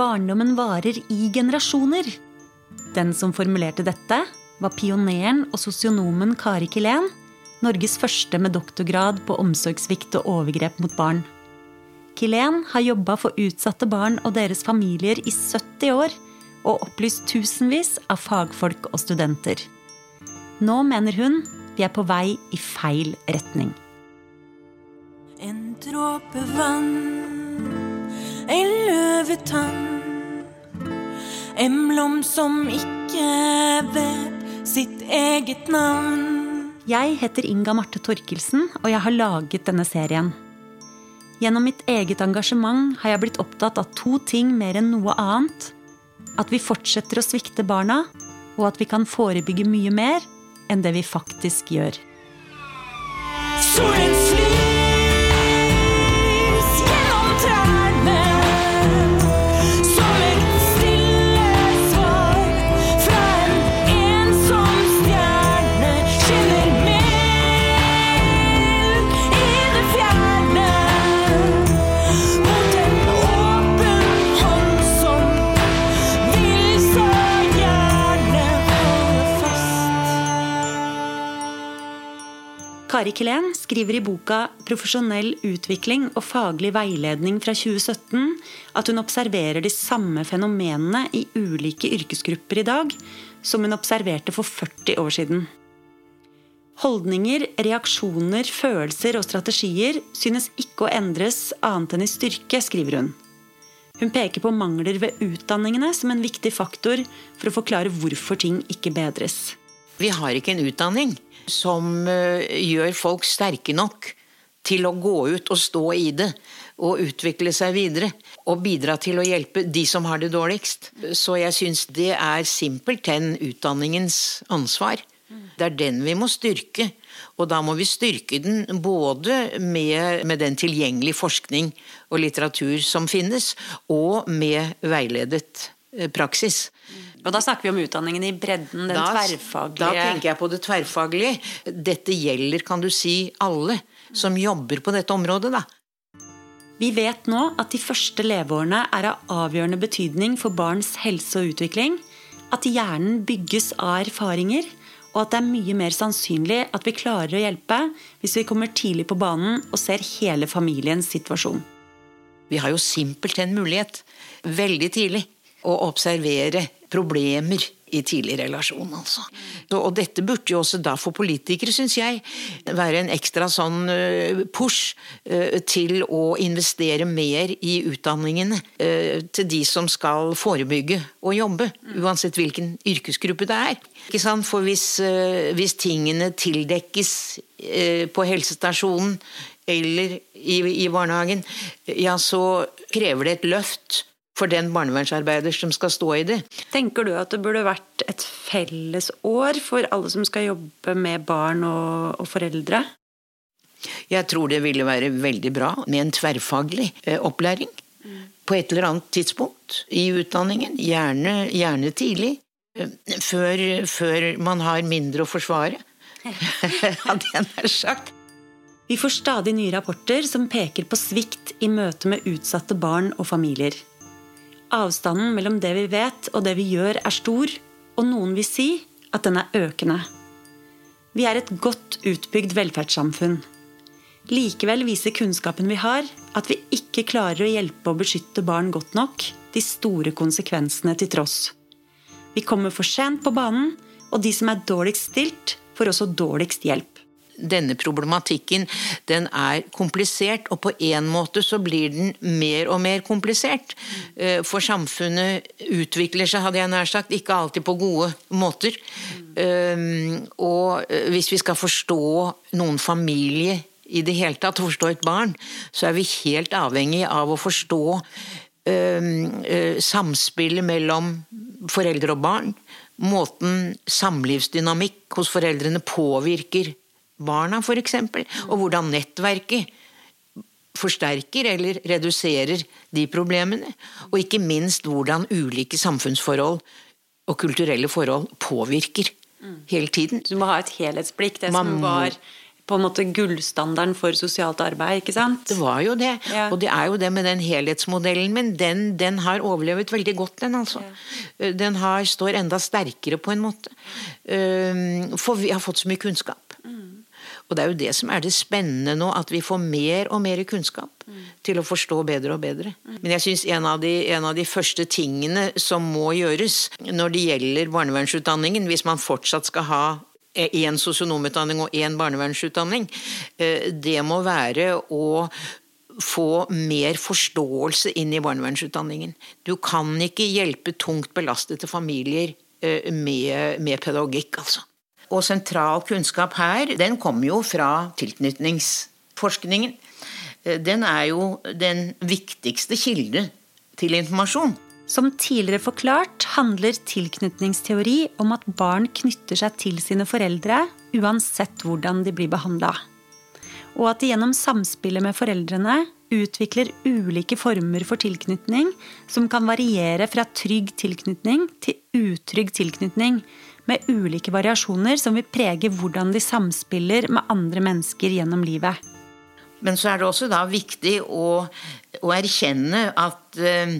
barndommen varer i generasjoner. Den som formulerte dette, var pioneren og sosionomen Kari Kilén, Norges første med doktorgrad på omsorgssvikt og overgrep mot barn. Kilén har jobba for utsatte barn og deres familier i 70 år og opplyst tusenvis av fagfolk og studenter. Nå mener hun vi er på vei i feil retning. En dråpe vann, en løvetann. En blomst som ikke vet sitt eget navn. Jeg heter Inga Marte Torkelsen, og jeg har laget denne serien. Gjennom mitt eget engasjement har jeg blitt opptatt av to ting mer enn noe annet. At vi fortsetter å svikte barna, og at vi kan forebygge mye mer enn det vi faktisk gjør. Kari Kelen skriver i boka 'Profesjonell utvikling og faglig veiledning' fra 2017 at hun observerer de samme fenomenene i ulike yrkesgrupper i dag som hun observerte for 40 år siden. Holdninger, reaksjoner, følelser og strategier synes ikke å endres annet enn i styrke, skriver hun. Hun peker på mangler ved utdanningene som en viktig faktor for å forklare hvorfor ting ikke bedres. Vi har ikke en utdanning som eh, gjør folk sterke nok til å gå ut og stå i det og utvikle seg videre. Og bidra til å hjelpe de som har det dårligst. Så jeg syns det er simpelthen utdanningens ansvar. Det er den vi må styrke. Og da må vi styrke den både med, med den tilgjengelige forskning og litteratur som finnes, og med veiledet eh, praksis. Og da snakker vi om utdanningen i bredden, den Da- tverrfaglige Da tenker jeg på det tverrfaglige. Dette gjelder, kan du si, alle som jobber på dette området, da. Vi vet nå at de første leveårene er av avgjørende betydning for barns helse og utvikling, at hjernen bygges av erfaringer, og at det er mye mer sannsynlig at vi klarer å hjelpe hvis vi kommer tidlig på banen og ser hele familiens situasjon. Vi har jo simpelthen mulighet, veldig tidlig, å observere problemer i tidlig relasjon, altså. Og dette burde jo også da for politikere, syns jeg, være en ekstra sånn eh, push eh, til å investere mer i utdanningene eh, til de som skal forebygge og jobbe, uansett hvilken yrkesgruppe det er. Ikke sant? For hvis, hvis tingene tildekkes på helsestasjonen eller i, i barnehagen, ja, så krever det et løft for den barnevernsarbeider som skal stå i det. Tenker du at det burde vært et felles år for alle som skal jobbe med barn og, og foreldre? Jeg tror det ville være veldig bra med en tverrfaglig eh, opplæring på et eller annet tidspunkt i utdanningen. Gjerne, gjerne tidlig. eh, Før, før man har mindre å forsvare. Hadde jeg nær sagt. Vi får stadig nye rapporter som peker på svikt i møte med utsatte barn og familier. Avstanden mellom det vi vet og det vi gjør er stor, og noen vil si at den er økende. Vi er et godt utbygd velferdssamfunn. Likevel viser kunnskapen vi har, at vi ikke klarer å hjelpe og beskytte barn godt nok, de store konsekvensene til tross. Vi kommer for sent på banen, og de som er dårligst stilt, får også dårligst hjelp. Denne problematikken den er komplisert, og på en måte så blir den mer og mer komplisert. Eh, For samfunnet utvikler seg, hadde jeg nær sagt, ikke alltid på gode måter. Um, Og eh, hvis vi skal forstå noen familie i det hele tatt, forstå et barn, så er vi helt avhengig av å forstå um, eh, samspillet mellom foreldre og barn. Måten samlivsdynamikk hos foreldrene påvirker barna, f.eks. Og hvordan nettverket forsterker eller reduserer de problemene. Og ikke minst hvordan ulike samfunnsforhold og kulturelle forhold påvirker hele tiden. Så Du må ha et helhetsblikk. Det Man som var på en måte gullstandarden for sosialt arbeid, ikke sant? Det var jo det. Ja. Og det er jo det med den helhetsmodellen. Men den, den har overlevet veldig godt, den altså. Den har, står enda sterkere på en måte. Um, For vi har fått så mye kunnskap. Og det er jo det som er det spennende nå, at vi får mer og mer kunnskap til å forstå bedre og bedre. Men jeg syns en, en av de første tingene som må gjøres når det gjelder barnevernsutdanningen, hvis man fortsatt skal ha én sosionomutdanning og én barnevernsutdanning, eh, det må være å få mer forståelse inn i barnevernsutdanningen. Du kan ikke hjelpe tungt belastede familier eh, med, med pedagogikk, altså. Og sentral kunnskap her, den kommer jo fra tilknytningsforskningen. Eh, Den er jo den viktigste kilde til informasjon. Som tidligere forklart handler tilknytningsteori om at barn knytter seg til sine foreldre uansett hvordan de blir behandla. Og at de gjennom samspillet med foreldrene utvikler ulike former for tilknytning som kan variere fra trygg tilknytning til utrygg tilknytning, med ulike variasjoner som vil prege hvordan de samspiller med andre mennesker gjennom livet. Men så er det også da viktig å, å erkjenne at uh,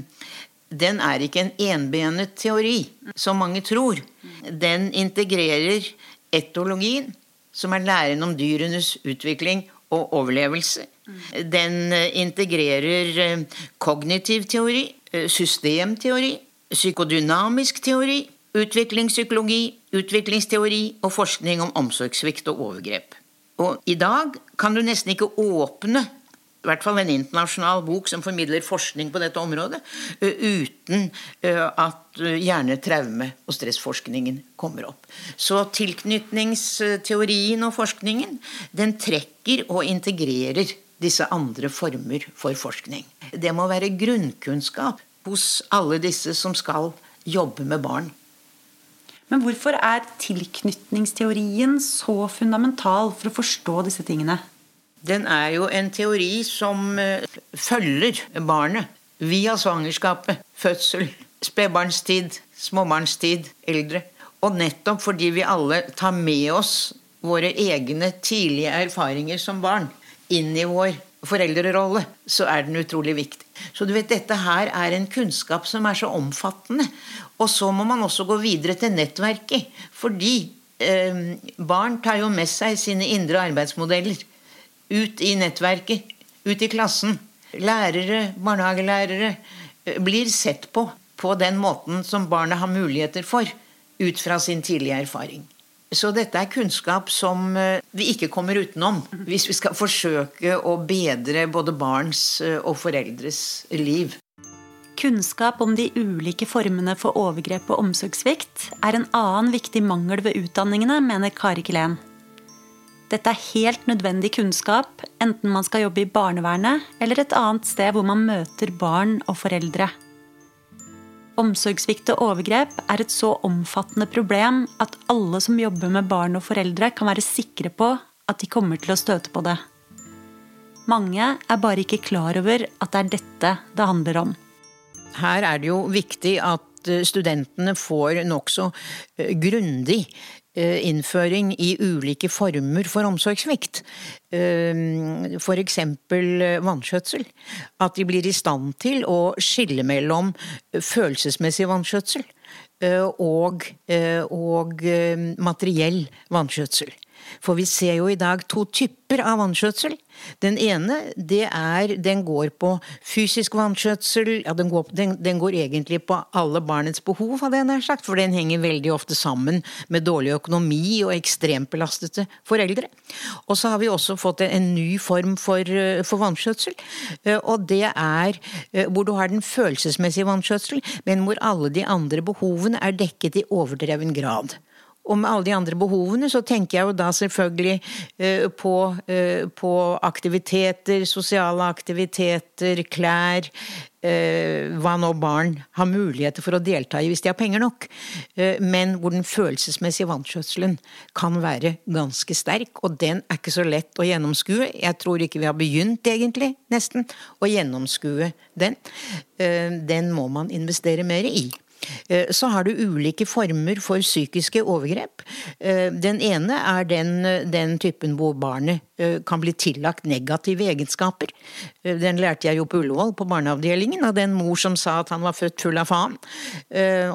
den er ikke en enbenet teori, som mange tror. Den integrerer etologien, som er læren om dyrenes utvikling og overlevelse. Den eh, integrerer eh, kognitiv teori, systemteori, psykodynamisk teori, utviklingspsykologi, utviklingsteori og forskning om omsorgssvikt og overgrep. Og i dag kan du nesten ikke åpne i hvert fall en internasjonal bok som formidler forskning på dette området, uten at hjernetraume- og stressforskningen kommer opp. Så tilknytningsteorien og forskningen den trekker og integrerer disse andre former for forskning. Det må være grunnkunnskap hos alle disse som skal jobbe med barn. Men hvorfor er tilknytningsteorien så fundamental for å forstå disse tingene? Den er jo en teori som eh, følger barnet via svangerskapet, fødsel, spedbarnstid, småbarnstid, eldre. Og nettopp fordi vi alle tar med oss våre egne tidlige erfaringer som barn inn i vår foreldrerolle, så er den utrolig viktig. Så du vet, dette her er en kunnskap som er så omfattende. Og så må man også gå videre til nettverket. Fordi eh, barn tar jo med seg sine indre arbeidsmodeller ut i nettverket, ut i klassen. Lærere, barnehagelærere eh, blir sett på på den måten som barnet har muligheter for, ut fra sin tidlige erfaring. Så dette er kunnskap som eh, vi ikke kommer utenom hvis vi skal forsøke å bedre både barns eh, og foreldres liv. Kunnskap om de ulike formene for overgrep og omsorgssvikt er en annen viktig mangel ved utdanningene, mener Kari Kelen. Dette er helt nødvendig kunnskap, enten man skal jobbe i barnevernet eller et annet sted hvor man møter barn og foreldre. Omsorgssvikt og overgrep er et så omfattende problem at alle som jobber med barn og foreldre, kan være sikre på at de kommer til å støte på det. Mange er bare ikke klar over at det er dette det handler om. Her er det jo viktig at eh, studentene får nokså eh, grundig innføring i ulike former for omsorgssvikt. F.eks. For eksempel eh, vanskjøtsel. At de blir i stand til å skille mellom følelsesmessig eh, og, eh, og eh, materiell vanskjøtsel. For vi ser jo i dag to typer av vannskjøtsel. Den ene, det er Den går på fysisk vannskjøtsel. Ja, den går, den, den går egentlig på alle barnets behov, hadde jeg nær sagt. For den henger veldig ofte sammen med dårlig økonomi og ekstremt belastede foreldre. Og så har vi også fått en, ny form for, eh, for vanskjøtsel. Eh, Og det er eh, hvor du har den følelsesmessige vannskjøtsel, men hvor alle de andre behovene er dekket i overdreven grad. Og med alle de andre behovene så tenker jeg jo da selvfølgelig eh, på, eh, på aktiviteter, sosiale aktiviteter, klær, eh, hva nå barn har muligheter for å delta i hvis de har penger nok. Men hvor den følelsesmessige vanskjøtselen kan være ganske sterk, og den er ikke så lett å gjennomskue. Jeg tror ikke vi har begynt egentlig, nesten, å gjennomskue den. Den må man investere mer i. Eh, Så har du ulike former for psykiske overgrep. Eh, Den ene er den, den typen hvor barnet eh, kan bli tillagt negative egenskaper. Den lærte jeg jo på Ullevål, på barneavdelingen, av den mor som sa at han var født full av faen.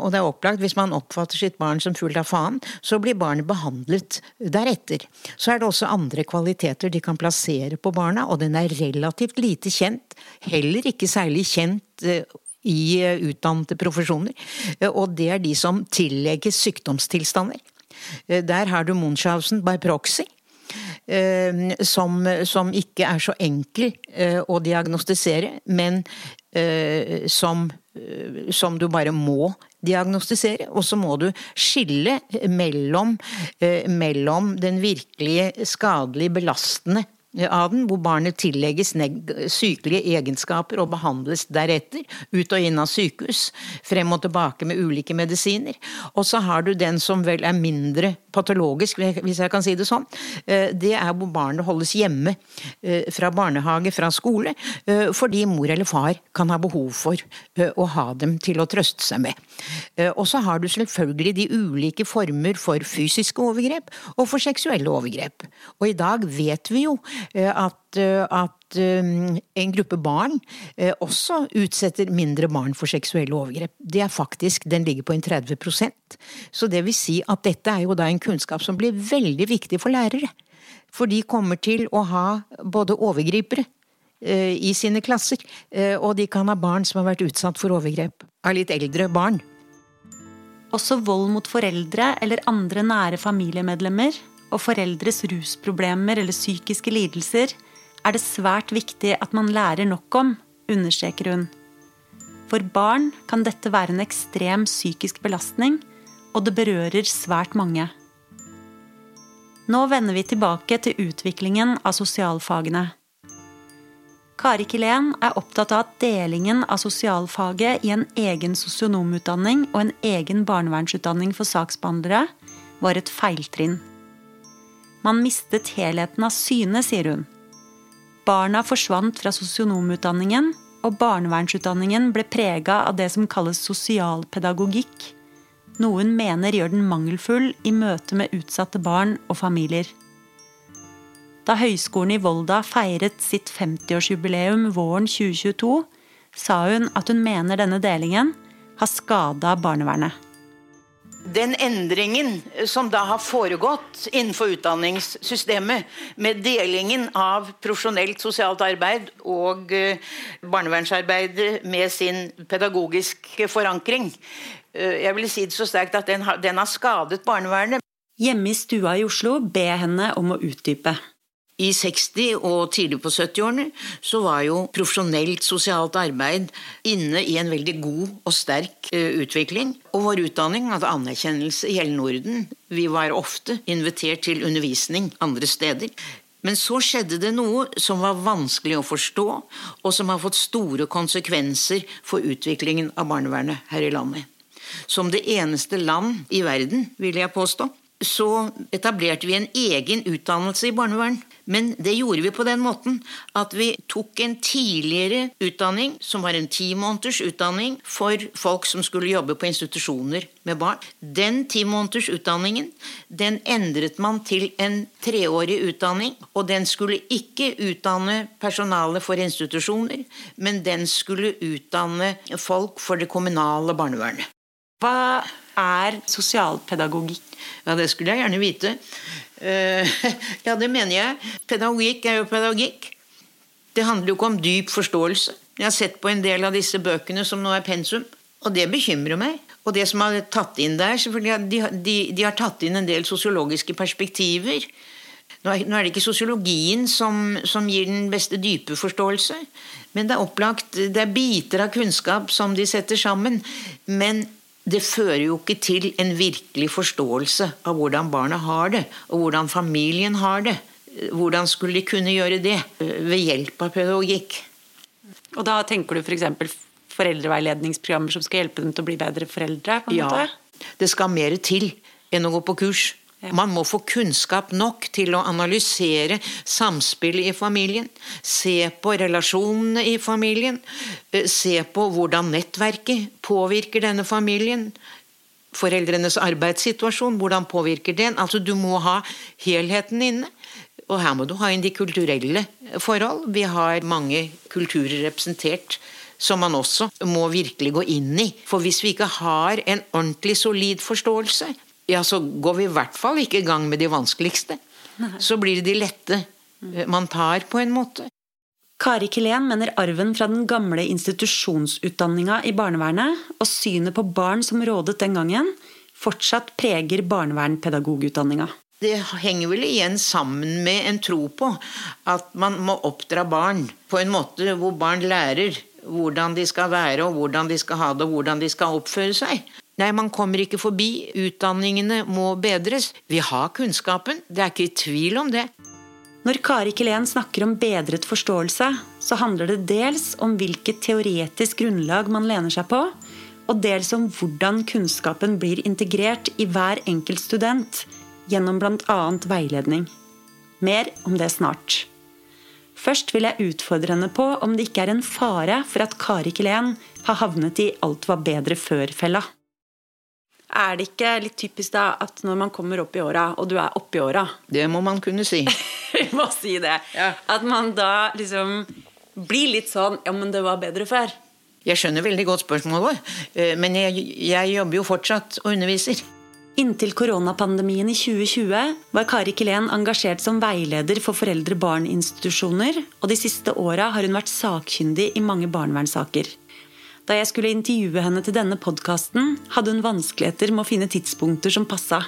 Og det er opplagt, hvis man oppfatter sitt barn som full av faen, så blir barnet behandlet deretter. Så er det også andre kvaliteter de kan plassere på barna, og den er relativt lite kjent. Heller ikke særlig kjent i eh, utdannede profesjoner. Eh, Og det er de som tillegges sykdomstilstander. Eh, Der har du Munchhausen by proxy. Som, som ikke er så enkel å diagnostisere, men som, som du bare må diagnostisere. Og så må du skille mellom, mellom den virkelige skadelige, belastende av den, hvor barnet tillegges sykelige egenskaper og behandles deretter, ut og inn av sykehus, frem og tilbake med ulike medisiner. Og så har du den som vel er mindre patologisk, hvis jeg kan si det sånn. Eh, Det er hvor barnet holdes hjemme eh, fra barnehage, fra skole, eh, fordi mor eller far kan ha behov for å ha dem til å trøste seg med. Og så har du selvfølgelig de ulike former for fysiske overgrep og for seksuelle overgrep. Og i dag vet vi jo at, at en gruppe barn også utsetter mindre barn for seksuelle overgrep. Det er faktisk, Den ligger på en 30% Så det vil si at dette er jo da en kunnskap som blir veldig viktig for lærere. For de kommer til å ha både overgripere i sine klasser, og de kan ha barn som har vært utsatt for overgrep av litt eldre barn. Også vold mot foreldre eller andre nære familiemedlemmer og foreldres rusproblemer eller psykiske lidelser er det svært viktig at man lærer nok om, understreker hun. For barn kan dette være en ekstrem psykisk belastning, og det berører svært mange. Nå vender vi tilbake til utviklingen av sosialfagene. Kari Kilén er opptatt av at delingen av sosialfaget i en egen sosionomutdanning og en egen barnevernsutdanning for saksbehandlere var et feiltrinn. Man mistet helheten av syne, sier hun. Barna forsvant fra sosionomutdanningen, og barnevernsutdanningen ble prega av det som kalles sosialpedagogikk, noe hun mener gjør den mangelfull i møte med utsatte barn og familier. Da Høgskolen i Volda feiret sitt 50-årsjubileum våren 2022, sa hun at hun mener denne delingen har skada barnevernet. Den endringen som da har foregått innenfor utdanningssystemet, med delingen av profesjonelt sosialt arbeid og barnevernsarbeid barnevernsarbeidet med sin pedagogiske forankring, eh, jeg vil si det så sterkt at den har, den har skadet barnevernet. Hjemme i stua i Oslo ber jeg henne om å utdype. I 60- og tidlig på 70-årene så var jo profesjonelt sosialt arbeid inne i en veldig god og sterk eh, utvikling. Og vår utdanning hadde anerkjennelse i hele Norden. Vi var ofte invitert til undervisning andre steder. Men så skjedde det noe som var vanskelig å forstå, og som har fått store konsekvenser for utviklingen av barnevernet her i landet. Som det eneste land i verden, vil jeg påstå, så etablerte vi en egen utdannelse i barnevern. Men det gjorde vi på den måten at vi tok en tidligere utdanning, som var en ti måneders utdanning for folk som skulle jobbe på institusjoner med barn. Den ti måneders utdanningen den endret man til en treårig utdanning. Og den skulle ikke utdanne personale for institusjoner, men den skulle utdanne folk for det kommunale barnevernet. Hva er sosialpedagogikk? Ja, det skulle jeg gjerne vite. Eh, ja, det mener jeg. Pedagogikk er jo pedagogikk. Det handler jo ikke om dyp forståelse. Jeg har sett på en del av disse bøkene som nå er pensum, og det bekymrer meg. Og det som har tatt inn der, de, de, de har tatt inn en del sosiologiske perspektiver. Nå er, nå er det ikke sosiologien som, som gir den beste dype forståelse, men det er opplagt, det er biter av kunnskap som de setter sammen. Men det fører jo ikke til en virkelig forståelse av hvordan barna har det, og hvordan familien har det. Hvordan skulle de kunne gjøre det ved hjelp av pedagogikk? Og da tenker du f.eks. For foreldreveiledningsprogrammer som skal hjelpe dem til å bli bedre foreldre? Ja, måte? det skal mer til enn å gå på kurs. Man må få kunnskap nok til å analysere samspillet i familien. Se på relasjonene i familien. eh, Se på hvordan nettverket påvirker denne familien. Foreldrenes arbeidssituasjon, hvordan påvirker den? Altså Du må ha helheten inne. Og her må du ha inn de kulturelle forhold. Vi har mange kulturer representert som man også må virkelig gå inn i. For hvis vi ikke har en ordentlig solid forståelse, ja, så går vi i hvert fall ikke i gang med de vanskeligste. Så blir det de lette eh, man tar, på en måte. Kari Kilén mener arven fra den gamle institusjonsutdanninga i barnevernet og synet på barn som rådet den gangen, fortsatt preger barnevernpedagogutdanninga. Det henger vel igjen sammen med en tro på at man må oppdra barn på en måte hvor barn lærer hvordan de skal være, og hvordan de skal ha det, og hvordan de skal oppføre seg. Nei, man kommer ikke forbi. Utdanningene må bedres. Vi har kunnskapen, det er ikke i tvil om det. Når Kari Kelen snakker om bedret forståelse, så handler det dels om hvilket teoretisk grunnlag man lener seg på, og dels om hvordan kunnskapen blir integrert i hver enkelt student gjennom bl.a. veiledning. Mer om det snart. Først vil jeg utfordre henne på om det ikke er en fare for at Kari Kelen har havnet i alt var bedre før-fella. Er det ikke litt typisk da at når man kommer opp i åra, og du er oppi åra, Det må man kunne si. vi må si det. Ja. At man da liksom blir litt sånn Ja, men det var bedre før. Jeg skjønner veldig godt spørsmålet, eh, men jeg, jeg jobber jo fortsatt og underviser. Inntil koronapandemien i 2020 var Kari Kilén engasjert som veileder for foreldre-barn-institusjoner, og de siste åra har hun vært sakkyndig i mange barnevernssaker. Da jeg skulle intervjue henne til denne podkasten, hadde hun vanskeligheter med å finne tidspunkter som passa.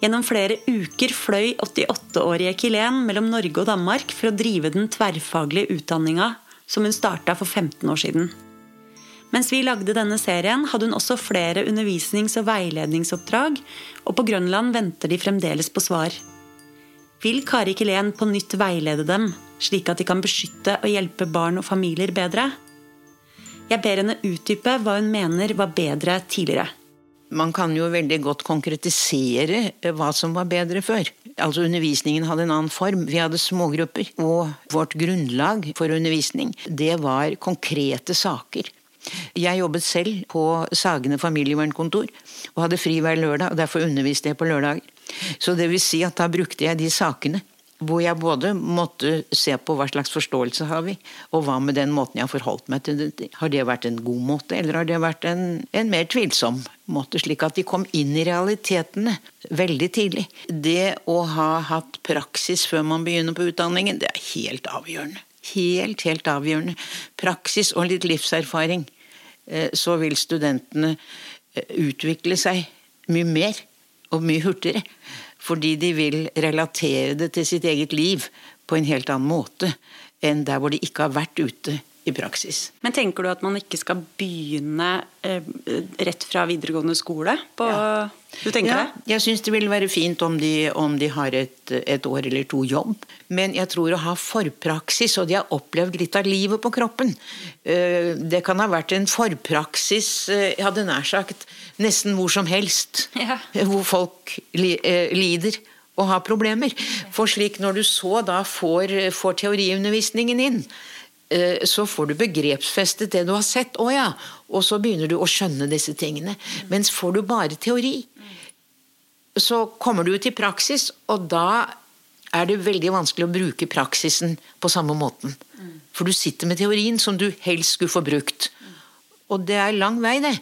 Gjennom flere uker fløy 88-årige Kilen mellom Norge og Danmark for å drive den tverrfaglige utdanninga som hun starta for 15 år siden. Mens vi lagde denne serien, hadde hun også flere undervisnings- og veiledningsoppdrag, og på Grønland venter de fremdeles på svar. Vil Kari Kilen på nytt veilede dem, slik at de kan beskytte og hjelpe barn og familier bedre? Jeg ber henne utdype hva hun mener var bedre tidligere. Man kan jo veldig godt konkretisere eh, hva som var bedre før. Altså Undervisningen hadde en annen form. Vi hadde smågrupper. Og vårt grunnlag for undervisning, det var konkrete saker. Jeg jobbet selv på Sagene familievernkontor og hadde fri hver lørdag. og Derfor underviste jeg på lørdager. Så det vil si at da brukte jeg de sakene hvor jeg både måtte se på hva slags forståelse har vi, og hva med den måten jeg har forholdt meg til det. Har det vært en god måte, eller har det vært en, en mer tvilsom måte? Slik at de kom inn i realitetene veldig tidlig. Det å ha hatt praksis før man begynner på utdanningen, det er helt avgjørende. Helt, helt avgjørende. Praksis og litt livserfaring. Eh, Så vil studentene eh, utvikle seg mye mer og mye hurtigere. Fordi de vil relatere det til sitt eget liv på en helt annen måte enn der hvor de ikke har vært ute i praksis. Men tenker du at man ikke skal begynne eh, rett fra videregående skole? På, Du tenker Ja, det? jeg syns det vil være fint om de, om de har et, et år eller to jobb. Men jeg tror å ha forpraksis, og de har opplevd litt av livet på kroppen eh, Det kan ha vært en forpraksis, eh, jeg hadde nær sagt, nesten hvor som helst. Ja. Hvor folk li, eh, lider og har problemer. For slik når du så da får, får teoriundervisningen inn, så får du begrepsfestet det du har sett. Å ja. Og så begynner du å skjønne disse tingene. Mens får du bare teori, så kommer du til praksis, og da er det veldig vanskelig å bruke praksisen på samme måten. For du sitter med teorien som du helst skulle få brukt. Og det er lang vei, det.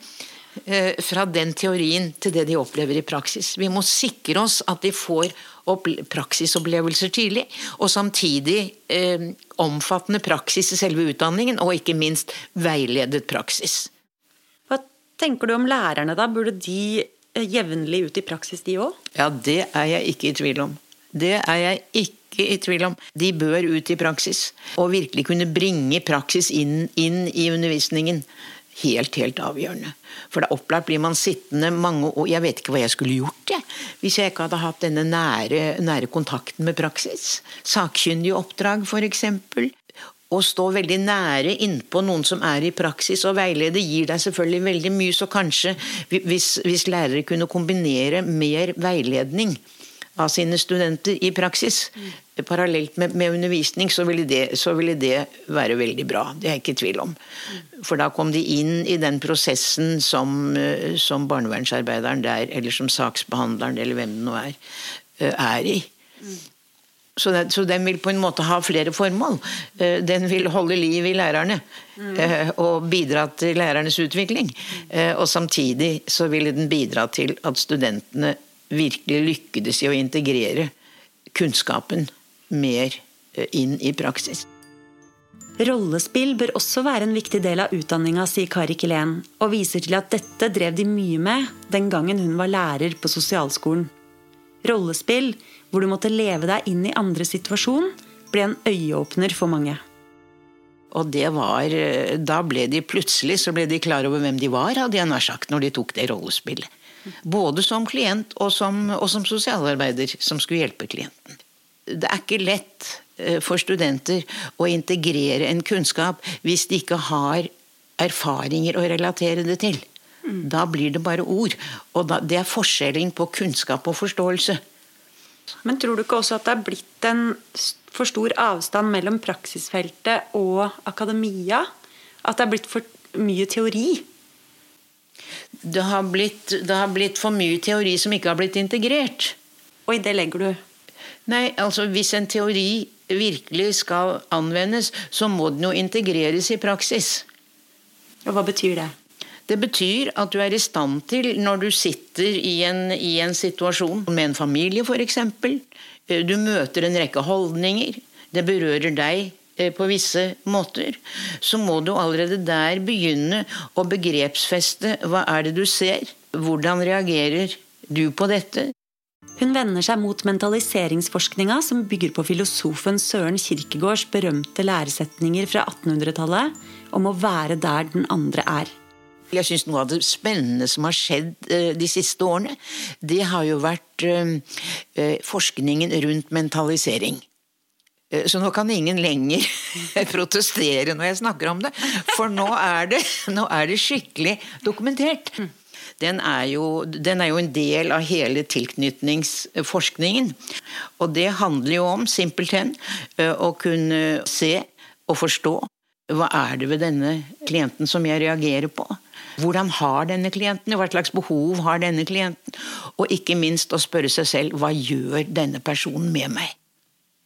eh, Fra den teorien til det de opplever i praksis. Vi må sikre oss at de får praksisopplevelser tidlig, og samtidig eh, omfattende praksis i selve utdanningen, og ikke minst veiledet praksis. Hva tenker du om lærerne, da? Burde de eh, jevnlig ut i praksis, de òg? Ja, det er jeg ikke i tvil om. Det er jeg ikke i tvil om. De bør ut i praksis, og virkelig kunne bringe praksis inn, inn i undervisningen. Helt, helt avgjørende. For da opplagt blir man sittende mange år Jeg vet ikke hva jeg skulle gjort, jeg. Hvis jeg ikke hadde hatt denne nære, nære kontakten med praksis. Sakkyndige oppdrag, eksempel. å stå veldig nære innpå noen som er i praksis og veileder, gir deg selvfølgelig veldig mye. Så kanskje hvis, hvis lærere kunne kombinere mer veiledning av sine studenter i praksis, parallelt med, med undervisning, så ville, det, så ville, det, være veldig bra. Det er jeg ikke i tvil om. For da kom de inn i den prosessen som, eh, som barnevernsarbeideren der, eller som saksbehandleren, eller hvem det nå er, eh, er i. Så, den, så, den vil på en måte ha flere formål. Eh, den vil holde liv i lærerne. Mm. Og bidra til lærernes utvikling. Og samtidig så ville den bidra til at studentene virkelig lykkedes i å integrere kunnskapen mer eh, inn i praksis. Rollespill bør også være en viktig del av utdanninga, sier Kari Kilén, og viser til at dette drev de mye med den gangen hun var lærer på sosialskolen. Rollespill, hvor du måtte leve deg inn i andres situasjon, ble en øyeåpner for mange. Og det var eh, Da ble de plutselig så ble de klar over hvem de var, hadde jeg nær sagt, når de tok det rollespillet. Både som klient og som, og som sosialarbeider som skulle hjelpe klienten. Det er ikke lett eh, for studenter å integrere en kunnskap hvis de ikke har erfaringer å relatere det til. Da blir det bare ord. Og da, det er forskjellen på kunnskap og forståelse. Men tror du ikke også at det er blitt en for stor avstand mellom praksisfeltet og akademia? At det er blitt for mye teori? det har, blitt, det har blitt for mye teori som ikke har blitt integrert. Og i det legger du? Nei, altså hvis en teori virkelig skal anvendes, så må den jo integreres i praksis. Og hva betyr det? Det betyr at du er i stand til, når du sitter i en, i en situasjon med en familie f.eks., eh, du møter en rekke holdninger, det berører deg Eh, på visse måter, så må du allerede der begynne å begrepsfeste hva er det du ser, hvordan reagerer du på dette. Hun vender seg mot mentaliseringsforskninga som bygger på filosofen Søren Kirkegårds berømte læresetninger fra 1800-tallet om å være der den andre er. Jeg syns noe av det spennende som har skjedd eh, de siste årene, det har jo vært eh, forskningen rundt mentalisering. Eh, så nå kan ingen lenger protestere når jeg snakker om det, for nå er det, nå er det skikkelig dokumentert. Den er, jo, den er, jo, en del av hele tilknytningsforskningen. Og det handler jo om, simpelthen, eh, å kunne se og forstå hva er det ved denne klienten som jeg reagerer på. Hvordan har denne klienten Hva slags behov har denne klienten? Og ikke minst å spørre seg selv hva gjør denne personen med meg?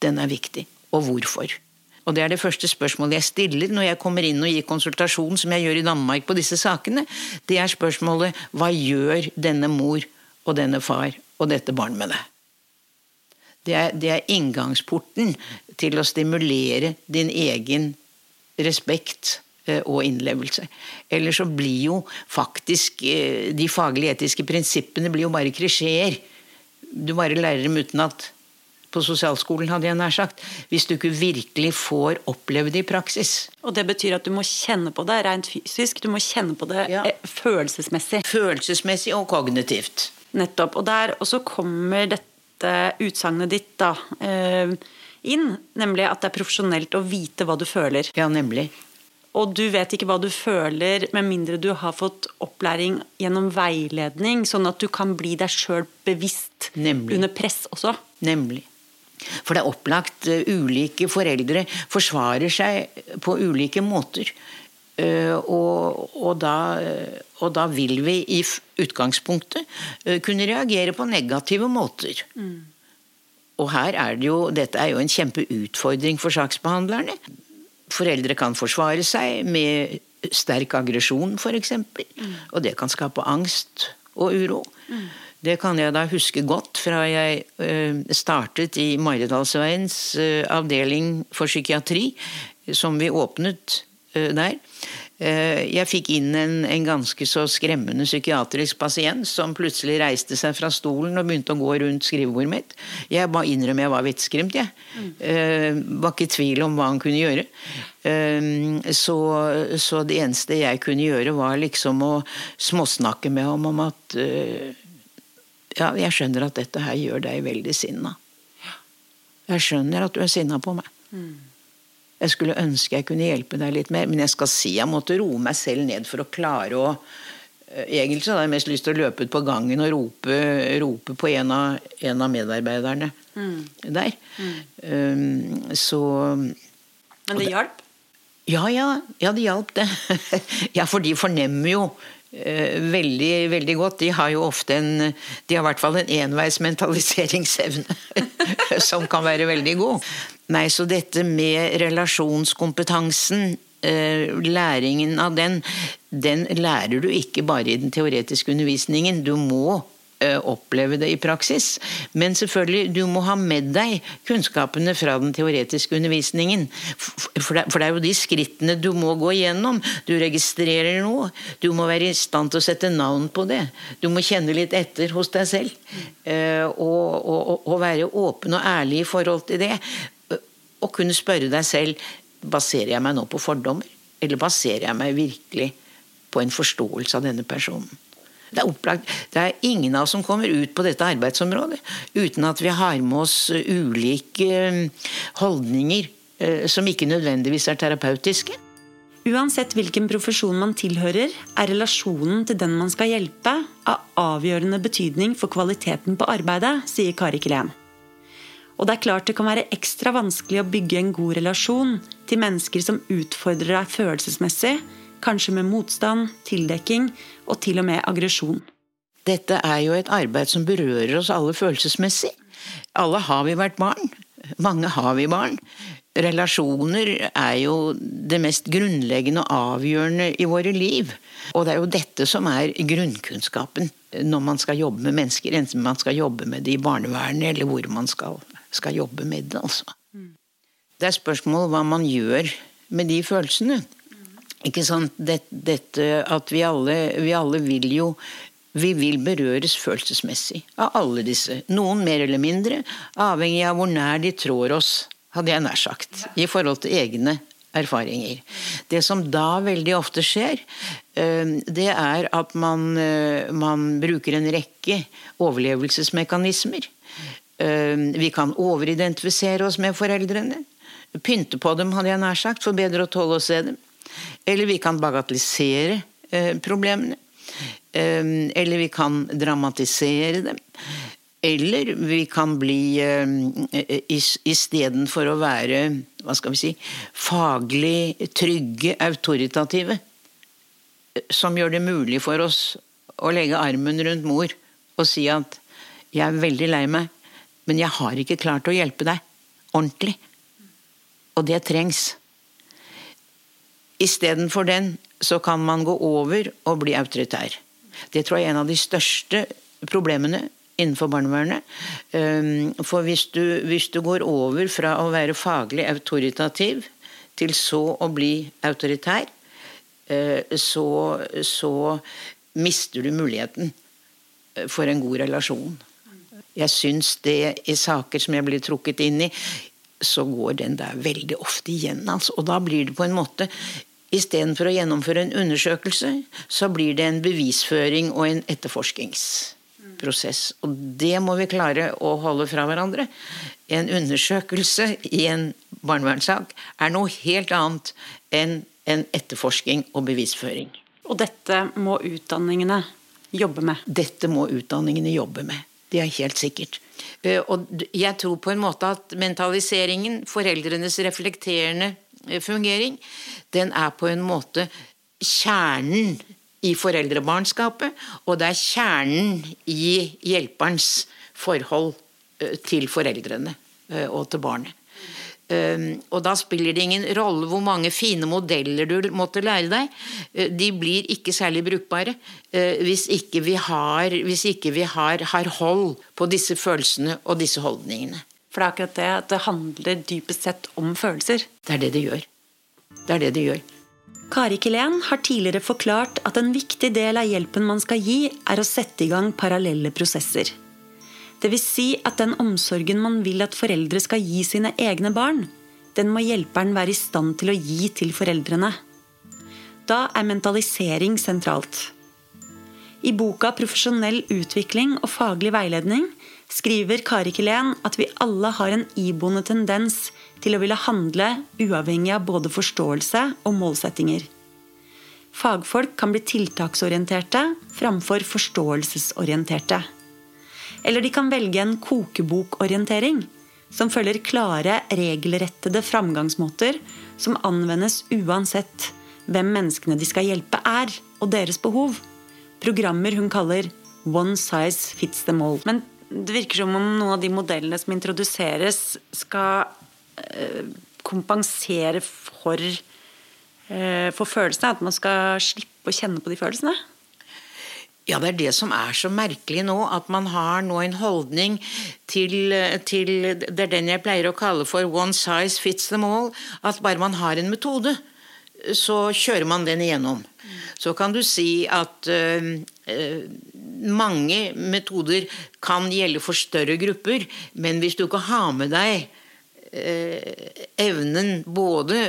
Den er viktig og hvorfor. Og Det er det første spørsmålet jeg stiller når jeg kommer inn og gir konsultasjon, som jeg gjør i Danmark på disse sakene. Det er spørsmålet hva gjør denne mor og denne far og dette barnet med det? Det er, det er inngangsporten til å stimulere din egen respekt eh, og innlevelse. Eller så blir jo faktisk eh, de faglige etiske prinsippene blir jo bare klisjeer. Du bare lærer dem utenat på sosialskolen, hadde jeg nær sagt, hvis du ikke virkelig får oppleve det i praksis. Og det betyr at du må kjenne på det rent fysisk? Du må kjenne på det ja. Eh, følelsesmessig? Følelsesmessig og kognitivt. Nettopp. Og der også kommer dette utsagnet ditt da eh, inn, nemlig at det er profesjonelt å vite hva du føler. Ja, nemlig. Og du vet ikke hva du føler med mindre du har fått opplæring gjennom veiledning, sånn at du kan bli deg sjøl bevisst Nemlig. under press også. Nemlig. For det er opplagt uh, ulike foreldre forsvarer seg på ulike måter. Uh, og, og, da, uh, og, da, vil vi i utgangspunktet kunne reagere på negative måter. Mm. Og her er det jo, dette er jo en kjempeutfordring for saksbehandlerne. Foreldre kan forsvare seg med sterk aggresjon, f.eks. Mm. Og det kan skape angst og uro. Mm. Det kan jeg da huske godt fra jeg eh, startet i Maridalsveiens eh, avdeling for psykiatri, som vi åpnet eh, der. Jeg fikk inn en, en, ganske så skremmende psykiatrisk pasient som plutselig reiste seg fra stolen og begynte å gå rundt skrivebordet mitt. Jeg bare innrømmer jeg var vettskremt, jeg. Mm. var ikke i tvil om hva han kunne gjøre. så, så, det eneste jeg kunne gjøre, var liksom å småsnakke med ham om at ja, jeg skjønner at dette her gjør deg veldig sinna. Jeg skjønner at du er sinna på meg. Mm. Jeg skulle ønske jeg kunne hjelpe deg litt mer, men jeg skal si jeg måtte roe meg selv ned for å klare å eh, Egentlig så hadde jeg mest lyst til å løpe ut på gangen og rope, rope på en av, en av medarbeiderne der. Um, så Men det hjalp? ja, ja, ja, det hjalp det. ja, for de fornemmer jo veldig, veldig godt. De har jo ofte en De har i hvert fall en enveis mentaliseringsevne som kan være veldig god. Nei, så dette med relasjonskompetansen eh, Læringen av den, den lærer du ikke bare i den teoretiske undervisningen. Du må eh, oppleve det i praksis. Men selvfølgelig, du må ha med deg kunnskapene fra den teoretiske undervisningen. For det, er jo de skrittene du må gå igjennom. Du registrerer noe. Du må være i stand til å sette navn på det. Du må kjenne litt etter hos deg selv. eh, Og, og, og- være åpen og ærlig i forhold til det. Og kunne spørre deg selv baserer jeg meg nå på fordommer, eller baserer jeg meg virkelig på en forståelse av denne personen. Det er opplagt, det er ingen av oss som kommer ut på dette arbeidsområdet uten at vi har med oss eh, ulike eh, holdninger eh, som ikke nødvendigvis er terapeutiske. Uansett hvilken profesjon man tilhører, er relasjonen til den man skal hjelpe, av avgjørende betydning for kvaliteten på arbeidet, sier Kari Kilén. Og det er klart det kan være ekstra vanskelig å bygge en god relasjon til mennesker som utfordrer deg følelsesmessig, kanskje med motstand, tildekking og til og med aggresjon. Dette er jo et arbeid som berører oss alle følelsesmessig. Alle har vi vært barn. Mange har vi barn. Relasjoner er jo det mest grunnleggende og avgjørende i våre liv. Og det er jo dette som er grunnkunnskapen når man skal jobbe med mennesker. Enten man skal jobbe med det i barnevernet, eller hvor man skal, skal jobbe med det. altså. Det er spørsmål hva man gjør med de følelsene. Ikke sant? Det- Dette at vi alle, vi alle vil jo vi vil berøres følelsesmessig av alle disse. Noen mer eller mindre, avhengig av hvor nær de trår oss, hadde jeg nær sagt, i forhold til egne erfaringer. Det som da veldig ofte skjer, eh, det er at man, eh, man bruker en rekke overlevelsesmekanismer. Eh, Vi kan overidentifisere oss med foreldrene. Pynte på dem, hadde jeg nær sagt, for bedre å tåle å se dem. Eller vi kan bagatellisere eh, problemene. Eh, Eller vi kan dramatisere dem. Eller vi kan bli eh, Istedenfor å være hva skal vi si, faglig trygge, autoritative, eh, som gjør det mulig for oss å legge armen rundt mor og si at 'jeg er veldig lei meg, men jeg har ikke klart å hjelpe deg ordentlig'. Og det trengs. Istedenfor den så kan man gå over og bli autoritær. Det tror jeg er en av de største problemene innenfor barnevernet. Um, For hvis du, hvis du går over fra å være faglig autoritativ til så å bli autoritær, eh, så, så mister du muligheten eh, for en god relasjon. Jeg syns det i saker som jeg blir trukket inn i, så går den der veldig ofte igjen. Altså. Og da blir det på en måte Istedenfor å gjennomføre en undersøkelse, så blir det en bevisføring og en etterforskingsprosess. Og det må vi klare å holde fra hverandre. En undersøkelse i en barnevernssak er noe helt annet enn en etterforsking og bevisføring. Og dette må utdanningene jobbe med. Dette må utdanningene jobbe med. Det er helt sikkert. Eh, Og jeg tror på en måte at mentaliseringen, foreldrenes reflekterende fungering, den er på en måte kjernen i foreldrebarnskapet, og det er kjernen i hjelperens forhold eh, til foreldrene eh, og til barnet. Um, og da spiller det ingen rolle hvor mange fine modeller du måtte lære deg. De blir ikke særlig brukbare hvis ikke vi, har, ikke vi har, har hold på disse følelsene og disse holdningene. For det er akkurat det at det handler dypest sett om følelser. Det er det det gjør. Det er det det gjør. Kari Kilén har tidligere forklart at en viktig del av hjelpen man skal gi, er å sette i gang parallelle prosesser. Det vil si at den omsorgen man vil at foreldre skal gi sine egne barn, den må hjelperen være i stand til å gi til foreldrene. Da er mentalisering sentralt. I boka 'Profesjonell utvikling og faglig veiledning' skriver Kari Kilén at vi alle har en iboende tendens til å ville handle uavhengig av både forståelse og målsettinger. Fagfolk kan bli tiltaksorienterte framfor forståelsesorienterte. Eller de kan velge en kokebokorientering, som følger klare, regelrettede framgangsmåter som anvendes uansett hvem menneskene de skal hjelpe er, og deres behov. Programmer hun kaller 'one size fits them all'. Men det virker som om noen av de modellene som introduseres, skal eh, kompensere for, eh, for følelsene. At man skal slippe å kjenne på de følelsene. Ja, det er det som er så merkelig nå, at man har nå en holdning til, til Det er den jeg pleier å kalle for 'one size fits them all'. At bare man har en metode, så kjører man den igjennom. Så kan du si at øh, øh, mange metoder kan gjelde for større grupper, men hvis du ikke har med deg øh, evnen, både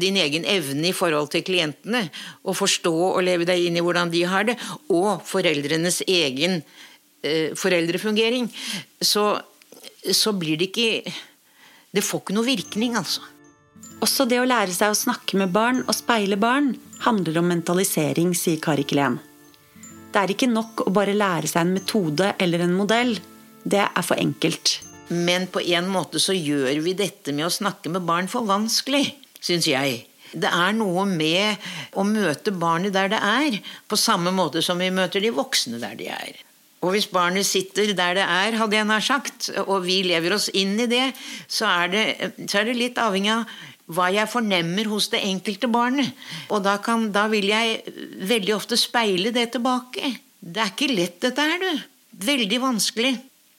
din egen evne i forhold til klientene, å forstå og leve deg inn i hvordan de har det, og foreldrenes egen foreldrefungering, så, så blir det ikke Det får ikke noe virkning, altså. Også det å lære seg å snakke med barn og speile barn handler om mentalisering, sier Kari Klen. Det er ikke nok å bare lære seg en metode eller en modell. Det er for enkelt. Men på en måte så gjør vi dette med å snakke med barn for vanskelig, syns jeg. Det er noe med å møte barnet der det er, på samme måte som vi møter de voksne der de er. Og hvis barnet sitter der det er, hadde jeg nær sagt, og vi lever oss inn i det, så er det, så er det litt avhengig av hva jeg fornemmer hos det enkelte barnet. Og da, kan, da, vil jeg veldig ofte speile det tilbake. Det er ikke lett, dette her, du. Veldig vanskelig.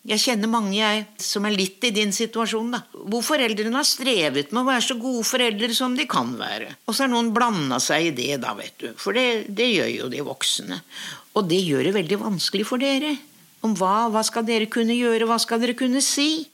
Jeg kjenner mange jeg, som er litt i din situasjon, da. Hvor foreldrene har strevet med å være så gode foreldre som de kan være. Og så har noen blanda seg i det, da, vet du. For det, det, gjør jo de voksne. Og det gjør det veldig vanskelig for dere. Om hva, hva skal dere kunne gjøre, hva skal dere kunne si?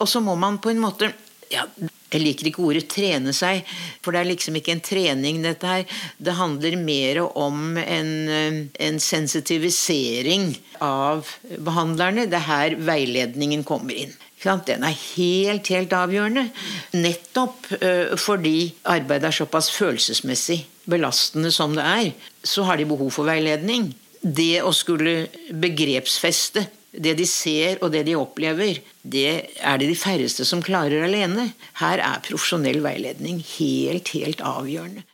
Og så må man på en måte ja, jeg liker ikke ordet 'trene seg', for det er liksom ikke en trening, dette her. Det handler mer om en, eh, en sensitivisering av behandlerne. Det er her veiledningen kommer inn. Den er helt, helt avgjørende. Nettopp uh, fordi arbeidet er såpass følelsesmessig belastende som det er, så har de behov for veiledning. Det å skulle begrepsfeste det de ser og det de opplever, det er det de færreste som klarer alene. Her er profesjonell veiledning helt, helt avgjørende.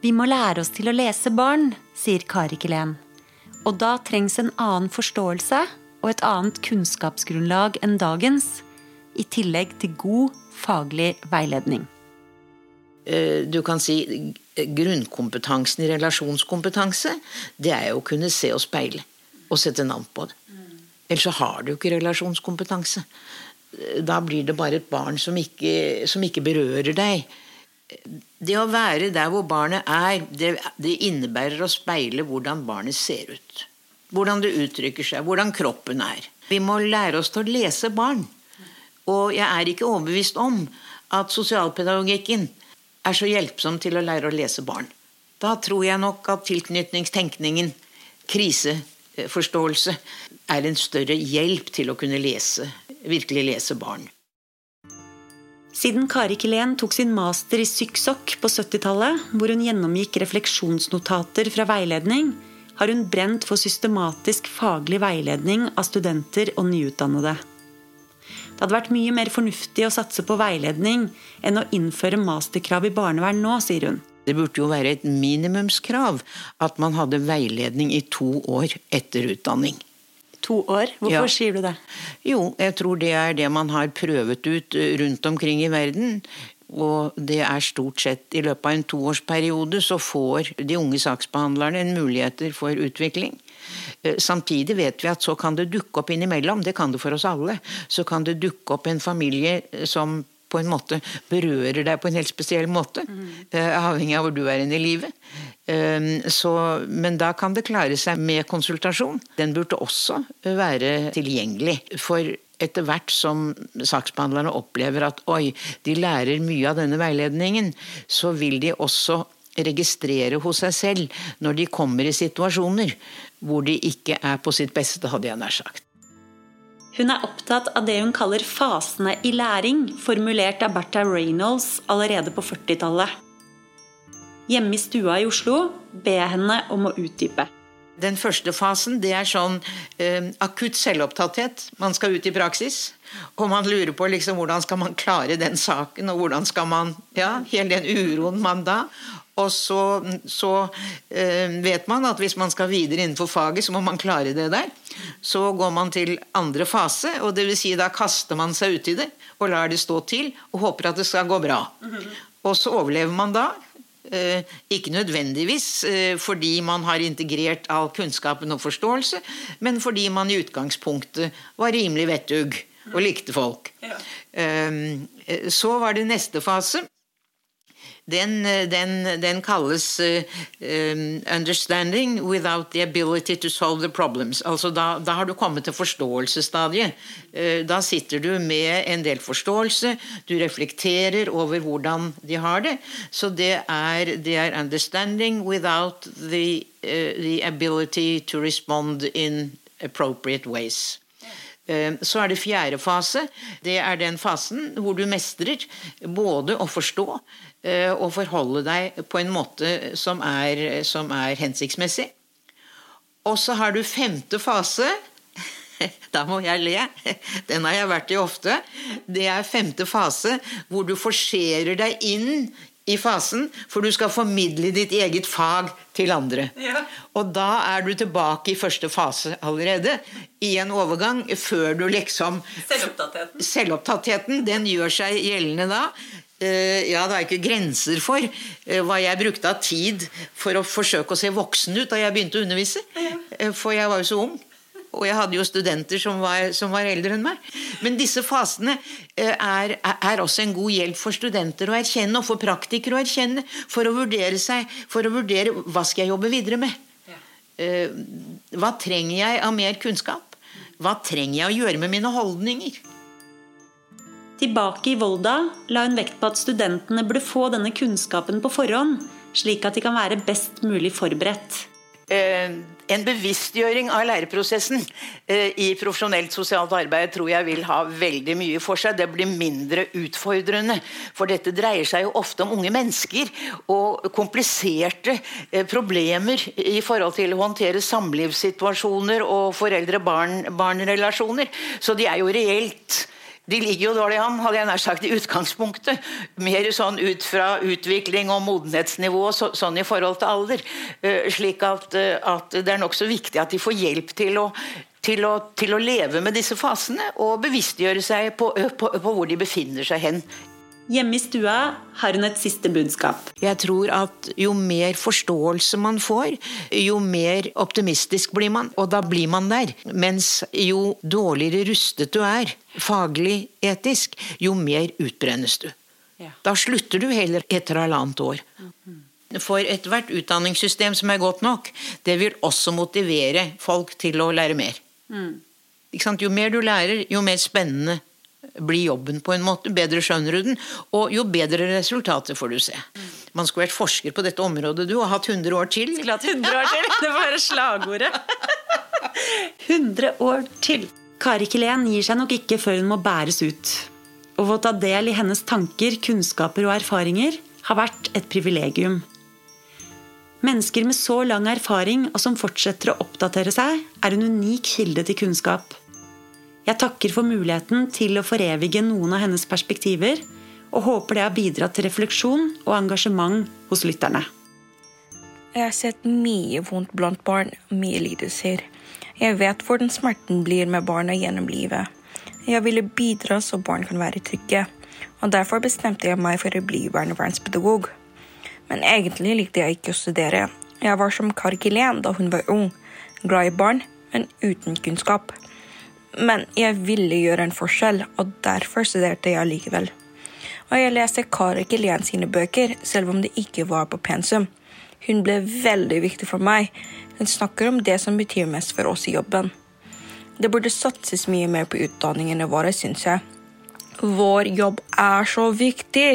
Vi må lære oss til å lese barn, sier Kari Kelen. Og da trengs en annen forståelse og et annet kunnskapsgrunnlag enn dagens, i tillegg til god faglig veiledning. Eh, du kan si grunnkompetansen i relasjonskompetanse, det er jo å kunne se og speile og sette navn på det. Ellers så har du ikke relasjonskompetanse. Da blir det bare et barn som ikke, som ikke berører deg. Det å være der hvor barnet er, det, det innebærer å speile hvordan barnet ser ut. Hvordan det uttrykker seg, hvordan kroppen er. Vi må lære oss til å lese barn. Og jeg er ikke overbevist om at sosialpedagogikken er så hjelpsom til å lære å lese barn. Da tror jeg nok at tilknytningstenkningen, krise, forståelse er en større hjelp til å kunne lese, virkelig lese barn. Siden Kari Kilén tok sin master i psyksokk på 70-tallet, hvor hun gjennomgikk refleksjonsnotater fra veiledning, har hun brent for systematisk faglig veiledning av studenter og nyutdannede. Det hadde vært mye mer fornuftig å satse på veiledning enn å innføre masterkrav i barnevern nå, sier hun. Det burde jo være et minimumskrav at man hadde veiledning i to år etter utdanning. To år? Hvorfor ja. sier du det? Jo, jeg tror det er det man har prøvet ut eh, rundt omkring i verden. Og det er stort sett i løpet av en toårsperiode så får de unge saksbehandlerne en muligheter for utvikling. Eh, samtidig vet vi at så kan det dukke opp innimellom, det kan det for oss alle, så kan det dukke opp en familie som på en måte berører deg på en helt spesiell måte. Mm. Avhengig av hvor du er inne i livet. Ehm, så, men da kan det klare seg med konsultasjon. Den burde også være tilgjengelig. For etter hvert som saksbehandlerne opplever at oi, de lærer mye av denne veiledningen, så vil de også registrere hos seg selv når de kommer i situasjoner hvor de ikke er på sitt beste, hadde jeg nær sagt. Hun er opptatt av det hun kaller fasene i læring, formulert av Bertha Reynolds allerede på 40-tallet. Hjemme i stua i Oslo ber jeg henne om å utdype. Den første fasen det er sånn eh, akutt selvopptatthet. Man skal ut i praksis. Og man lurer på liksom, hvordan skal man klare den saken, og hvordan skal man Ja, hele den uroen man da. Og så, så eh, vet man at hvis man skal videre innenfor faget, så må man klare det der. Så går man til andre fase, og det vil si da kaster man seg uti det og lar det stå til og håper at det skal gå bra. Og så overlever man da. Eh, ikke nødvendigvis eh, fordi man har integrert all kunnskapen og forståelse, men fordi man i utgangspunktet var rimelig vettug og likte folk. Eh, så var det neste fase. Den, eh, den, den kalles uh, um, 'understanding without the ability to solve the problems'. Altså da, da har du kommet til forståelsesstadiet. Uh, da sitter du med en del forståelse, du reflekterer over hvordan de har det. Så det er, det er 'understanding without the, uh, the ability to respond in appropriate ways'. Så er det fjerde fase. Det er den fasen hvor du mestrer både å forstå og forholde deg på en måte som er, som er hensiktsmessig. Og så har du femte fase. Da må jeg le. Den har jeg vært i ofte. Det er femte fase hvor du forserer deg inn i fasen, for du skal formidle ditt eget fag til andre. Ja. Og da er du tilbake i første fase allerede, i en overgang, før du liksom Selvopptattheten. Selvopptattheten, den gjør seg gjeldende da. Eh, ja, det var ikke grenser for eh, hva jeg brukte av tid for å forsøke å se voksen ut da jeg begynte å undervise. Eh, For jeg var jo så ung. Og jeg hadde jo studenter som var, som var eldre enn meg. Men disse fasene er, er også en god hjelp for studenter å erkjenne, og for praktikere å erkjenne, for å vurdere seg, for å vurdere hva skal jeg jobbe videre med. Hva trenger jeg av mer kunnskap? Hva trenger jeg å gjøre med mine holdninger? Tilbake i Volda la hun vekt på at studentene burde få denne kunnskapen på forhånd, slik at de kan være best mulig forberedt. eh, en bevisstgjøring av læreprosessen eh, i profesjonelt sosialt arbeid tror jeg vil ha veldig mye for seg. Det blir mindre utfordrende. For dette dreier seg jo ofte om unge mennesker og kompliserte eh, problemer i forhold til å håndtere samlivssituasjoner og foreldre-barn-relasjoner. Så de er jo reelt de ligger jo dårlig an, hadde jeg nær sagt, i utgangspunktet. Mer sånn ut fra utvikling og modenhetsnivå så, sånn i forhold til alder. Uh, slik at, eh, at det er nokså viktig at de får hjelp til å, til, å, til å leve med disse fasene og bevisstgjøre seg på, på, på hvor de befinner seg hen. Hjemme i stua har hun et siste budskap. Jeg tror at jo mer forståelse man får, jo mer optimistisk blir man, og da blir man der. Mens jo dårligere rustet du er, faglig, etisk, jo mer utbrennes du. Ja. Da slutter du heller etter halvannet år. For ethvert utdanningssystem som er godt nok, det vil også motivere folk til å lære mer. Ikke sant? Jo mer du lærer, jo mer spennende blir jobben på en måte. Bedre skjønner du den, og jo bedre resultater får du se. Man skulle vært forsker på dette området, du, og hatt 100 år til. Skulle hatt 100 år til. Det var være slagordet. 100 år til. Kari Kilén gir seg nok ikke før hun må bæres ut. Å få ta del i hennes tanker, kunnskaper og erfaringer har vært et privilegium. Mennesker med så lang erfaring og som fortsetter å oppdatere seg, er en unik kilde til kunnskap. Jeg takker for muligheten til å forevige noen av hennes perspektiver, og håper det har bidratt til refleksjon og engasjement hos lytterne. Jeg har sett mye vondt blant barn, mye lidelser. Jeg vet hvordan smerten blir med barna gjennom livet. Jeg ville bidra så barn kan være trygge, og derfor bestemte jeg meg for å bli barnevernspedagog. Men egentlig likte jeg ikke å studere. Jeg var som Kari Kilén da hun var ung, glad i barn, men uten kunnskap. Men jeg ville gjøre en forskjell, og derfor studerte jeg likevel. Og jeg leste Kari Gillian sine bøker, selv om det ikke var på pensum. Hun ble veldig viktig for meg. Hun snakker om det som betyr mest for oss i jobben. Det burde satses mye mer på utdanningene våre, syns jeg. Vår jobb er så viktig!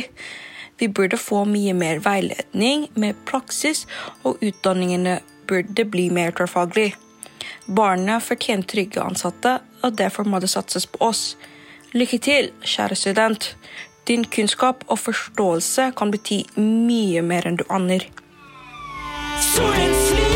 Vi burde få mye mer veiledning, mer praksis, og utdanningene burde bli mer tverrfaglig. Barna fortjener trygge ansatte, og derfor må det satses på oss. Lykke til, kjære student. Din kunnskap og forståelse kan bety mye mer enn du aner. Solen flyr!